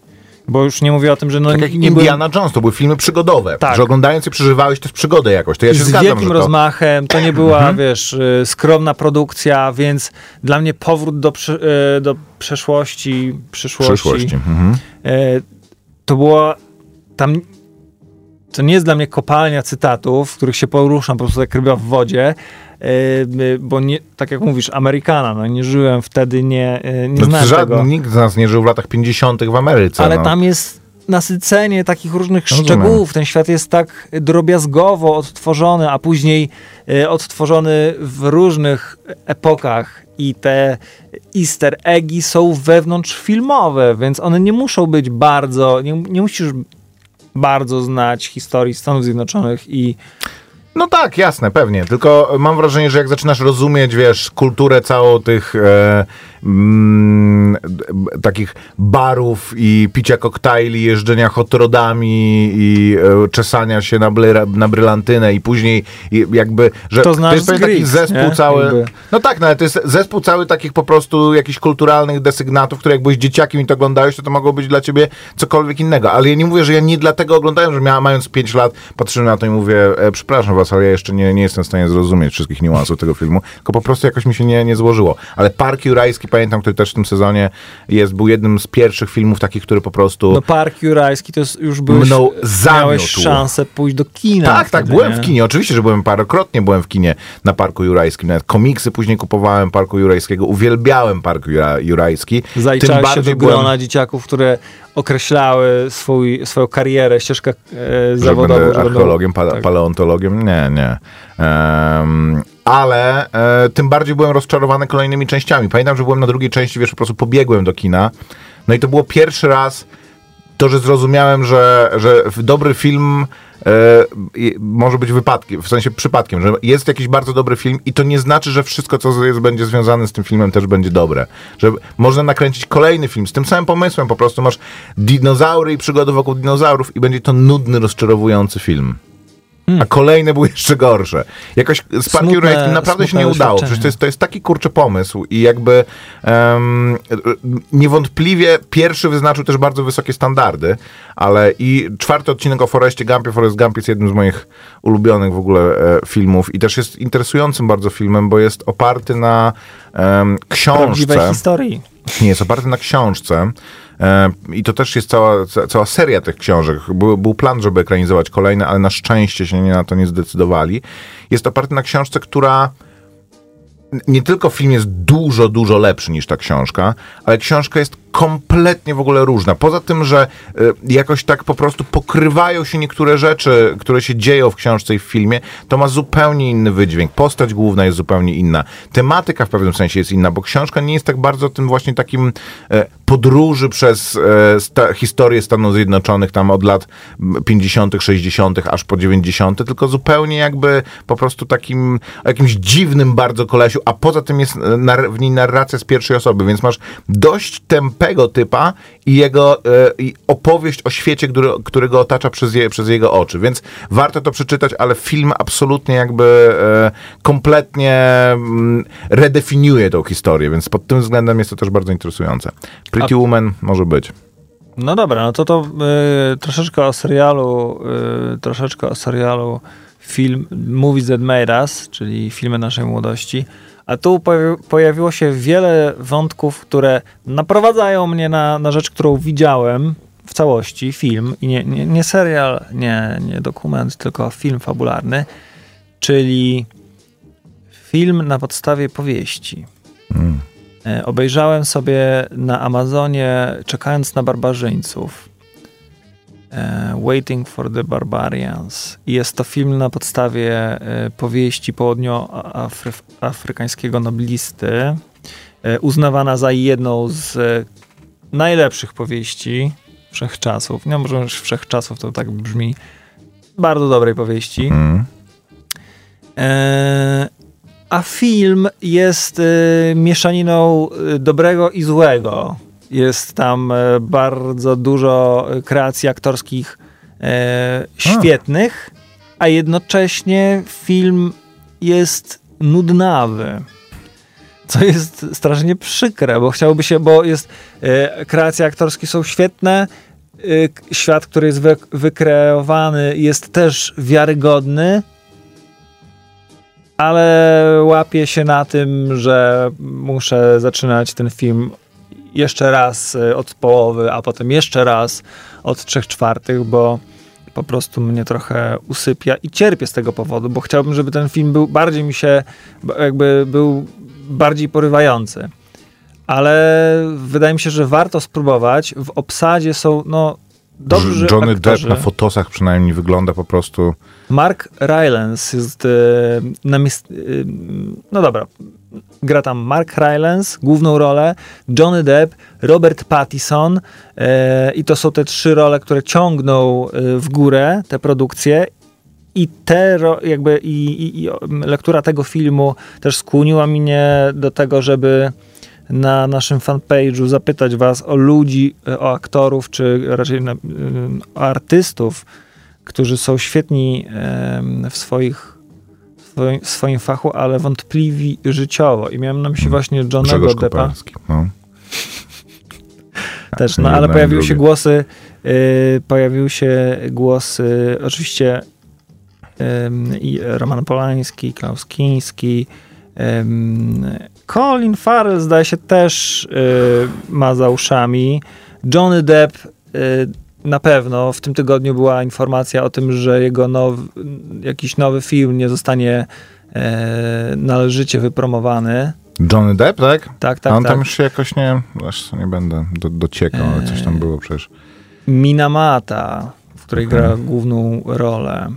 Bo już nie mówię o tym, że no tak jak nie byłem- Indiana Jones, to były filmy przygodowe, Tak. że oglądając je przeżywałeś też przygodę jakoś, to ja się z zgadzam, wielkim to... Mhm. rozmachem. To nie była, wiesz, y, skromna produkcja, więc dla mnie powrót do, y, do przeszłości, przyszłości, Przyszłości. Mhm. y, to było tam. To nie jest dla mnie kopalnia cytatów, w których się poruszam po prostu jak ryba w wodzie, y, bo nie, tak jak mówisz, Amerykana, no nie żyłem wtedy, nie, y, nie No, znałem tego. nikt z nas nie żył w latach 50. w Ameryce. Ale no. tam jest nasycenie takich różnych Rozumiem. szczegółów. Ten świat jest tak drobiazgowo odtworzony, a później y, odtworzony w różnych epokach i te easter eggi są wewnątrzfilmowe, więc one nie muszą być bardzo, nie, nie musisz bardzo znać historii Stanów Zjednoczonych i No tak, jasne, pewnie. Tylko mam wrażenie, że jak zaczynasz rozumieć, wiesz, kulturę całą tych e, mm, takich barów i picia koktajli, jeżdżenia hotrodami i e, czesania się na, na brylantynę i później i jakby, że To znasz jest taki zespół nie? cały. Jakby. No tak, no ale to jest zespół cały takich po prostu jakichś kulturalnych desygnatów, które jak byłeś dzieciakiem i to oglądałeś, to to mogło być dla ciebie cokolwiek innego. Ale ja nie mówię, że ja nie dlatego oglądałem, że miałem, mając 5 lat, patrzyłem na to i mówię, e, przepraszam was, ale ja jeszcze nie, nie jestem w stanie zrozumieć wszystkich niuansów tego filmu, tylko po prostu jakoś mi się nie, nie złożyło. Ale Park Jurajski, pamiętam, który też w tym sezonie jest, był jednym z pierwszych filmów takich, który po prostu... no Park Jurajski to jest, już byłeś, Mną zamiótł. miałeś szansę pójść do kina. Tak, tak, byłem nie? w kinie. Oczywiście, że byłem parokrotnie byłem w kinie na Parku Jurajskim. Nawet komiksy później kupowałem Parku Jurajskiego. Uwielbiałem Park Jura, Jurajski. Zaliczałeś się do byłem- grona dzieciaków, które określały swój, swoją karierę, ścieżkę e, zawodową. będę że będą- archeologiem, pa, tak. paleontologiem? Nie, nie. Em, ale e, tym bardziej byłem rozczarowany kolejnymi częściami. Pamiętam, że byłem na drugiej części, wiesz, po prostu pobiegłem do kina. No i to było pierwszy raz to, że zrozumiałem, że, że dobry film e, może być wypadkiem, w sensie przypadkiem, że jest jakiś bardzo dobry film i to nie znaczy, że wszystko, co jest, będzie związane z tym filmem też będzie dobre. Że można nakręcić kolejny film z tym samym pomysłem, po prostu masz dinozaury i przygody wokół dinozaurów i będzie to nudny, rozczarowujący film. A kolejne były jeszcze gorsze. Jakoś z Jurajskim naprawdę się nie udało. Przecież to jest, to jest taki kurczy pomysł i jakby em, niewątpliwie pierwszy wyznaczył też bardzo wysokie standardy, ale i czwarty odcinek o Forestie Gumpie, Forest Gump jest jednym z moich ulubionych w ogóle e, filmów i też jest interesującym bardzo filmem, bo jest oparty na Prawdziwej książce. historii. Nie, jest oparty na książce. E, I to też jest cała, ca- cała seria tych książek. Był, był plan, żeby ekranizować kolejne, ale na szczęście się na to nie zdecydowali. Jest oparty na książce, która nie tylko film jest dużo, dużo lepszy niż ta książka, ale książka jest kompletnie w ogóle różna. Poza tym, że y, jakoś tak po prostu pokrywają się niektóre rzeczy, które się dzieją w książce i w filmie, to ma zupełnie inny wydźwięk. Postać główna jest zupełnie inna. Tematyka w pewnym sensie jest inna, bo książka nie jest tak bardzo tym właśnie takim e, podróży przez e, sta, historię Stanów Zjednoczonych tam od lat 50., 60., aż po 90., tylko zupełnie jakby po prostu takim jakimś dziwnym bardzo kolesiu, a poza tym jest e, w niej narracja z pierwszej osoby, więc masz dość tępego typa i jego e, i opowieść o świecie, który, który go otacza przez, je, przez jego oczy, więc warto to przeczytać, ale film absolutnie jakby e, kompletnie mm, redefiniuje tą historię, więc pod tym względem jest to też bardzo interesujące. Pretty Woman może być. No dobra, no to to y, troszeczkę o serialu, y, troszeczkę o serialu film Movies That Made Us, czyli filmy naszej młodości. A tu pojawi- pojawiło się wiele wątków, które naprowadzają mnie na, na rzecz, którą widziałem w całości, film, i nie, nie, nie serial, nie, nie dokument, tylko film fabularny, czyli film na podstawie powieści. E, Obejrzałem sobie na Amazonie, czekając na barbarzyńców. e, Waiting for the Barbarians. I Jest to film na podstawie e, powieści południoafrykańskiego noblisty, e, uznawana za jedną z e, najlepszych powieści wszechczasów. Nie może już wszechczasów to tak brzmi. Bardzo dobrej powieści. Mm. E, a film jest e, mieszaniną e, dobrego i złego. Jest tam e, bardzo dużo kreacji aktorskich świetnych, a jednocześnie film jest nudnawy. Co jest strasznie przykre, bo chciałoby się, bo jest kreacje aktorskie są świetne, świat, który jest wy, wykreowany jest też wiarygodny, ale łapię się na tym, że muszę zaczynać ten film jeszcze raz y, od połowy, a potem jeszcze raz od trzech czwartych, bo po prostu mnie trochę usypia i cierpię z tego powodu, bo chciałbym, żeby ten film był bardziej mi się, jakby był bardziej porywający. Ale wydaje mi się, że warto spróbować. W obsadzie są, no, dobrzy Johnny aktorzy. Depp na fotosach przynajmniej wygląda po prostu... Mark Rylance jest e, namist... e, no dobra, gra tam Mark Rylance, główną rolę, Johnny Depp, Robert Pattinson e, i to są te trzy role, które ciągną w górę te produkcje i te jakby i, i, i lektura tego filmu też skłoniła mnie do tego, żeby na naszym fanpage'u zapytać was o ludzi, e, o aktorów, czy raczej na, y, o artystów, którzy są świetni w swoich swoim, w swoim fachu, ale wątpliwi życiowo. I miałem na myśli właśnie Johnego Deppa. No. też, no ale pojawiły się głosy, y, pojawiły się głosy, oczywiście i Roman Polański, Klaus Kiński, Colin Farrell zdaje się też y, ma za uszami, Johnny Depp y, na pewno. W tym tygodniu była informacja o tym, że jego now, jakiś nowy film nie zostanie e, należycie wypromowany. Johnny Depp, tak? Tak, A tak, on tak. tam już się jakoś nie... Aż nie będę do, dociekał, ale coś tam było przecież. Minamata, w której Mhm. gra główną rolę.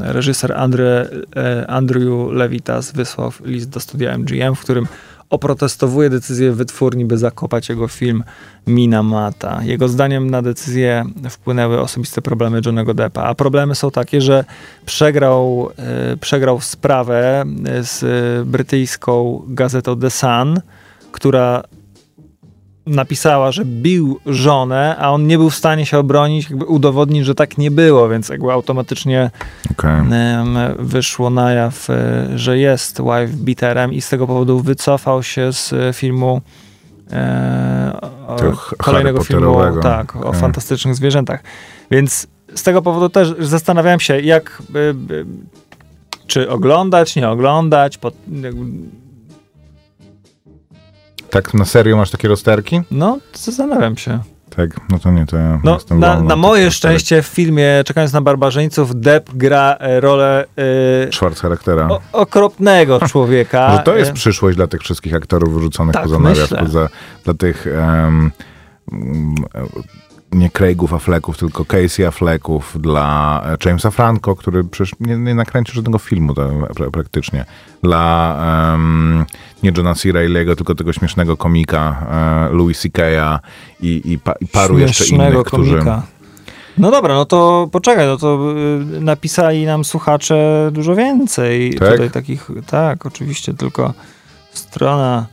Reżyser Andre, e, Andrew Levitas wysłał list do studia MGM, w którym oprotestowuje decyzję wytwórni, by zakopać jego film Minamata. Jego zdaniem na decyzję wpłynęły osobiste problemy Johnego Deppa, a problemy są takie, że przegrał, e, przegrał sprawę z e, brytyjską gazetą The Sun, która napisała, że bił żonę, a on nie był w stanie się obronić, jakby udowodnić, że tak nie było, więc jakby automatycznie em, wyszło na jaw, e, że jest wife beaterem i z tego powodu wycofał się z e, filmu e, o, kolejnego filmu tak, o Okej. fantastycznych zwierzętach. Więc z tego powodu też zastanawiałem się, jak e, czy oglądać, nie oglądać, pod, jakby, Tak na serio masz takie rozterki? no zastanawiam się. Tak, no to nie, to ja No, jestem na, wolny na moje szczęście w filmie Czekając na barbarzyńców Depp gra e, rolę e, Schwarz charaktera. o, okropnego człowieka. Może to jest E, przyszłość dla tych wszystkich aktorów wyrzuconych Tak, poza nawias, poza, dla tych mm, nie Craigów Afflecków, tylko Casey Afflecków, dla Jamesa Franco, który przecież nie, nie nakręcił żadnego filmu praktycznie, dla em, nie Johna C. Reilly'ego, tylko tego śmiesznego komika e, Louis C.K.'a i, i, pa, i paru jeszcze innych, którzy... komika. No dobra, no to poczekaj, no to y, napisali nam słuchacze dużo więcej. Tak? Tutaj takich, tak, oczywiście, tylko strona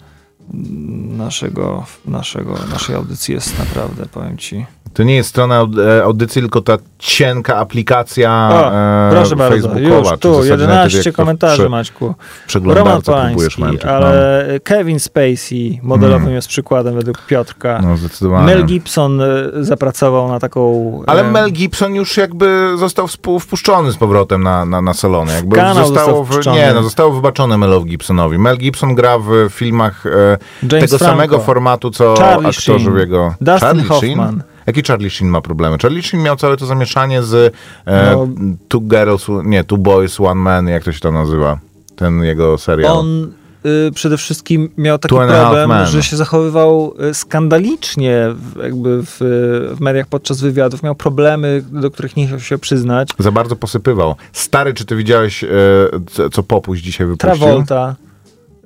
naszego, naszego, naszej audycji jest naprawdę, powiem ci. To nie jest strona e, audycji, tylko ta cienka aplikacja O, e, proszę bardzo, facebookowa. już tu, zasadzie nawet 11 jak to w komentarzy, prze- Maćku. Roman Polański, męczyć. ale Kevin Spacey modelowy jest przykładem według Piotrka. No, no zdecydowanie. Mel Gibson y, zapracował na taką... Ale e, Mel Gibson już jakby został wpuszczony z powrotem na, na, na salony. Jakby Kanał zostało, został w, nie, no, zostało wybaczone Melowi Gibsonowi. Mel Gibson gra w filmach e, James tego Franco. samego formatu, co Charlie aktorzy Sheen. w jego... Dustin Charlie Hoffman. Sheen? Jaki Charlie Sheen ma problemy? Charlie Sheen miał całe to zamieszanie z e, No. Two Girls, nie, Two Boys, One Man, jak to się tam nazywa? Ten jego serial. On y, przede wszystkim miał taki problem, że się zachowywał y, skandalicznie w, jakby w, w mediach podczas wywiadów. Miał problemy, do których nie chciał się przyznać. Za bardzo posypywał. Stary, czy ty widziałeś, co, co Popuś dzisiaj wypuścił? Travolta,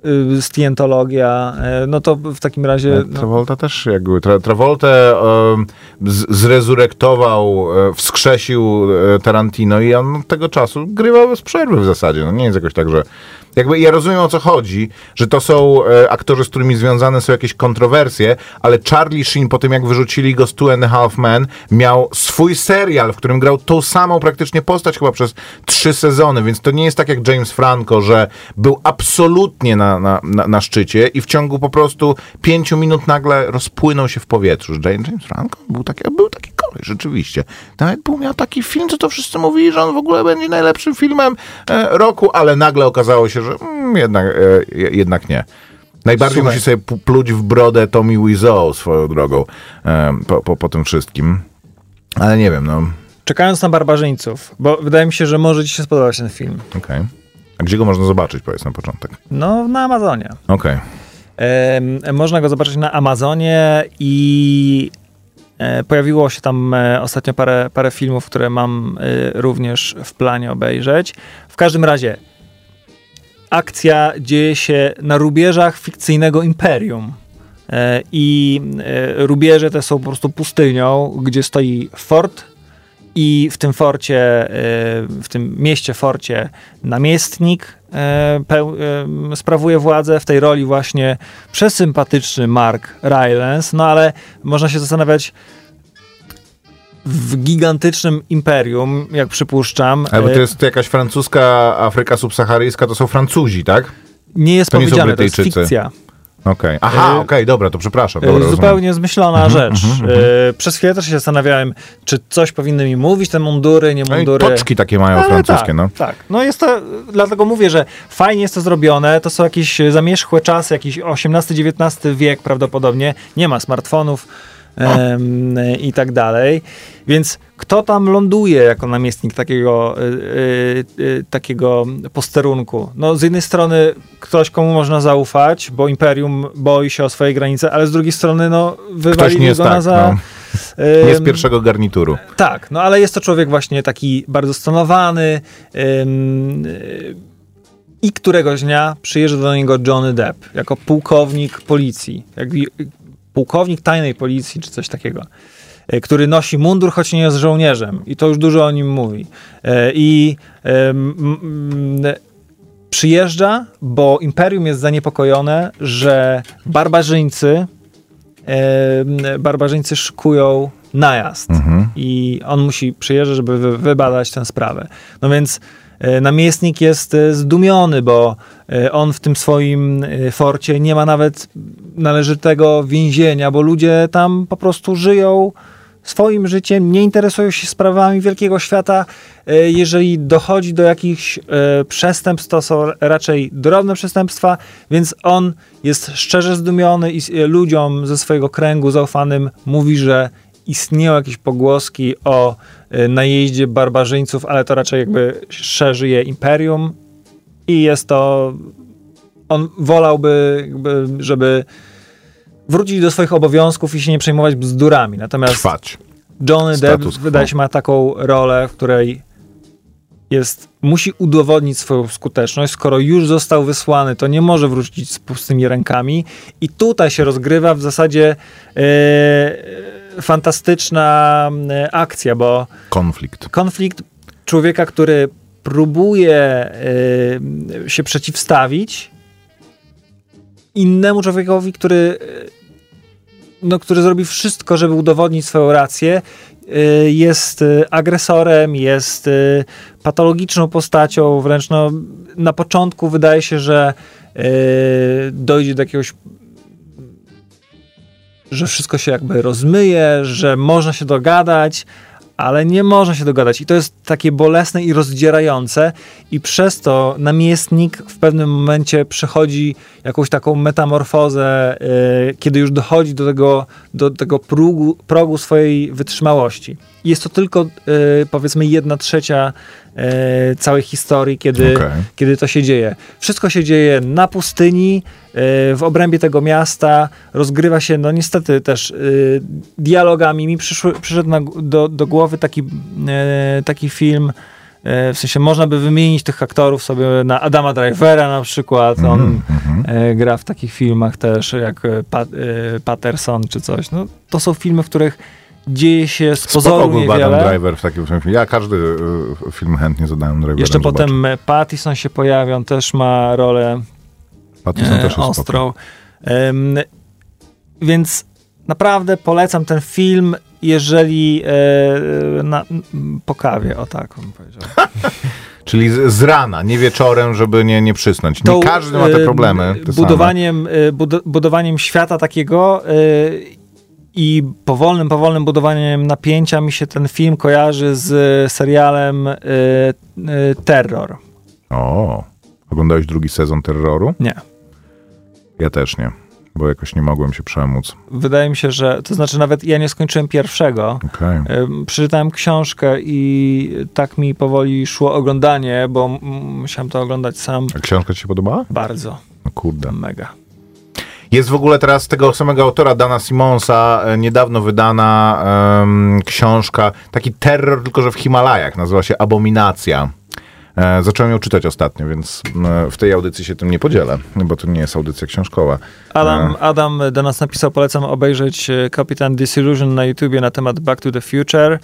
y, Scientologia, y, no to w takim razie... No, Travolta też jakby. Tra, Travoltę z, zrezurektował, e, wskrzesił e, Tarantino i on od tego czasu grywał bez przerwy w zasadzie. No nie jest jakoś tak, że... Jakby ja rozumiem o co chodzi, że to są e, aktorzy, z którymi związane są jakieś kontrowersje, ale Charlie Sheen po tym jak wyrzucili go z Two and a Half Men miał swój serial, w którym grał tą samą praktycznie postać chyba przez trzy sezony, więc to nie jest tak jak James Franco, że był absolutnie na, na, na, na szczycie i w ciągu po prostu pięciu minut nagle rozpłynął się w powietrzu. James Franco był taki, był taki koleś, rzeczywiście. Nawet był, miał taki film, co to wszyscy mówili, że on w ogóle będzie najlepszym filmem e, roku, ale nagle okazało się, że mm, jednak, e, je- jednak nie. Najbardziej Słuchaj. musi sobie pluć w brodę Tommy Wiseau swoją drogą e, po, po, po tym wszystkim. Ale nie wiem, no Czekając na barbarzyńców, bo wydaje mi się, że może ci się spodobać ten film. okej. A gdzie go można zobaczyć, powiedz na początek? No, na Amazonie. Okej. Em, można go zobaczyć na Amazonie i pojawiło się tam e, ostatnio parę, parę filmów, które mam e, również w planie obejrzeć. W każdym razie akcja dzieje się na rubieżach fikcyjnego imperium. E, I e, rubieże te są po prostu pustynią, gdzie stoi fort i w tym forcie, e, w tym mieście forcie namiestnik e, e, sprawuje władzę w tej roli właśnie przesympatyczny Mark Rylance, no ale można się zastanawiać w gigantycznym imperium, jak przypuszczam, Ale to jest jakaś francuska Afryka subsaharyjska, to są Francuzi, tak? nie jest to nie powiedziane, to jest fikcja. Okej. Aha, E, okej, dobra, to przepraszam. E, Dobra, rozumiem. Zupełnie zmyślona Mhm, rzecz. E, Przez chwilę też się zastanawiałem, czy coś powinny mi mówić, te mundury, nie No mundury. toczki takie mają Ale francuskie, tak, no. Tak, no jest to, dlatego mówię, że fajnie jest to zrobione, to są jakieś zamierzchłe czasy, jakiś XVIII-XIX wiek prawdopodobnie, nie ma smartfonów i tak dalej, więc kto tam ląduje jako namiestnik takiego, y, y, y, takiego posterunku? No z jednej strony ktoś, komu można zaufać, bo Imperium boi się o swoje granice, ale z drugiej strony no wywalili go tak, za... no. Nie z pierwszego garnituru. tak, no ale jest to człowiek właśnie taki bardzo stonowany i któregoś dnia przyjeżdża do niego Johnny Depp jako pułkownik policji, jak, pułkownik tajnej policji czy coś takiego, y, który nosi mundur, choć nie jest żołnierzem i to już dużo o nim mówi. Y, I przyjeżdża, bo Imperium jest zaniepokojone, że barbarzyńcy e, barbarzyńcy szykują najazd Mhm. i on musi przyjeżdżać, żeby wy- wybadać tę sprawę. No więc e, namiestnik jest e, zdumiony, bo e, on w tym swoim e, forcie nie ma nawet należytego więzienia, bo ludzie tam po prostu żyją swoim życiem, nie interesują się sprawami wielkiego świata. E, Jeżeli dochodzi do jakichś e, przestępstw, to są raczej drobne przestępstwa, więc on jest szczerze zdumiony i e, ludziom ze swojego kręgu zaufanym mówi, że istnieją jakieś pogłoski o e, najeździe barbarzyńców, ale to raczej jakby szerzy je imperium i jest to on wolałby, żeby wrócić do swoich obowiązków i się nie przejmować bzdurami. Natomiast Trwać. Johnny Depp wydaje się ma taką rolę, w której jest, musi udowodnić swoją skuteczność. Skoro już został wysłany, to nie może wrócić z pustymi rękami. I tutaj się rozgrywa w zasadzie e, fantastyczna e, akcja, bo Konflikt. konflikt człowieka, który próbuje y, się przeciwstawić innemu człowiekowi, który, y, no, który zrobi wszystko, żeby udowodnić swoją rację, y, jest y, agresorem, jest y, patologiczną postacią, wręcz no, na początku wydaje się, że y, dojdzie do jakiegoś że wszystko się jakby rozmyje, że można się dogadać, ale nie można się dogadać. I to jest takie bolesne i rozdzierające, i przez to namiestnik w pewnym momencie przechodzi jakąś taką metamorfozę, y, kiedy już dochodzi do tego, do tego progu, progu swojej wytrzymałości. I jest to tylko y, powiedzmy jedna trzecia y, całej historii, kiedy, Okej. kiedy to się dzieje. Wszystko się dzieje na pustyni, w obrębie tego miasta, rozgrywa się, no niestety też y, dialogami. Mi przyszły, przyszedł na, do, do głowy taki, y, taki film, y, w sensie można by wymienić tych aktorów sobie na Adama Drivera na przykład. On Mhm. y, gra w takich filmach też, jak pa, Patterson czy coś. No, to są filmy, w których dzieje się z Spoko pozoru był niewiele. Adam Driver w takim filmie. Ja każdy film chętnie zadałem Driverem Jeszcze potem Pattison się pojawia, on też ma rolę e, ostrą. Em, więc naprawdę polecam ten film, jeżeli e, na, po kawie, o tak bym powiedział. Czyli z, z rana, nie wieczorem, żeby nie, nie przysnąć. To, Nie każdy ma te e, problemy. te budowaniem, e, bud- budowaniem świata takiego e, i powolnym, powolnym budowaniem napięcia mi się ten film kojarzy z serialem Terror. O, oglądałeś drugi sezon Terroru? Nie. Ja też nie, bo jakoś nie mogłem się przemóc. Wydaje mi się, że to znaczy nawet ja nie skończyłem pierwszego. Okej. Ym, Przeczytałem książkę i tak mi powoli szło oglądanie, bo musiałem to oglądać sam A książka ci się podobała? bardzo, No kurde. mega. Jest w ogóle teraz tego samego autora, Dana Simonsa, e, niedawno wydana em, książka, taki terror, tylko że w Himalajach, nazywa się Abominacja. E, zacząłem ją czytać ostatnio, więc e, w tej audycji się tym nie podzielę, bo to nie jest audycja książkowa. Adam, Adam do nas napisał, polecam obejrzeć e, Kapitan Disillusion na YouTubie na temat Back to the Future.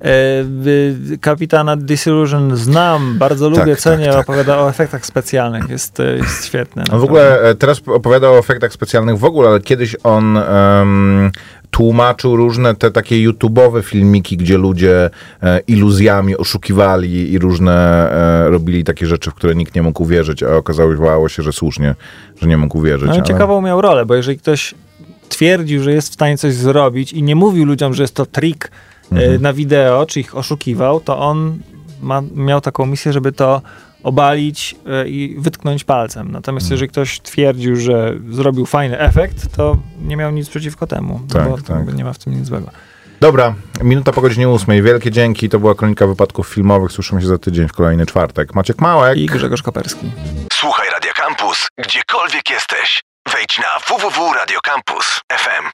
E, Kapitana Disillusion znam, bardzo lubię, tak, cenię, tak. opowiada o efektach specjalnych, jest, e, jest świetny. On w ogóle e, teraz opowiadał o efektach specjalnych w ogóle, ale kiedyś on em, tłumaczył różne te takie YouTube'owe filmiki, gdzie ludzie e, iluzjami oszukiwali i różne e, robili takie rzeczy, w które nikt nie mógł uwierzyć, a okazało się, że słusznie, że nie mógł uwierzyć. No, ale- ciekawą miał rolę, bo jeżeli ktoś twierdził, że jest w stanie coś zrobić i nie mówił ludziom, że jest to trik Mhm. e, na wideo, czy ich oszukiwał, to on ma, miał taką misję, żeby to obalić e, i wytknąć palcem. Natomiast Mhm. jeżeli ktoś twierdził, że zrobił fajny efekt, to nie miał nic przeciwko temu, Tak, bo tak. nie ma w tym nic złego. Dobra, minuta po godzinie ósmej. Wielkie dzięki. To była kronika wypadków filmowych. Słyszymy się za tydzień w kolejny czwartek. Maciek Małek. I Grzegorz Koperski. Słuchaj Radio Campus, gdziekolwiek jesteś. Wejdź na www.radiocampus.fm.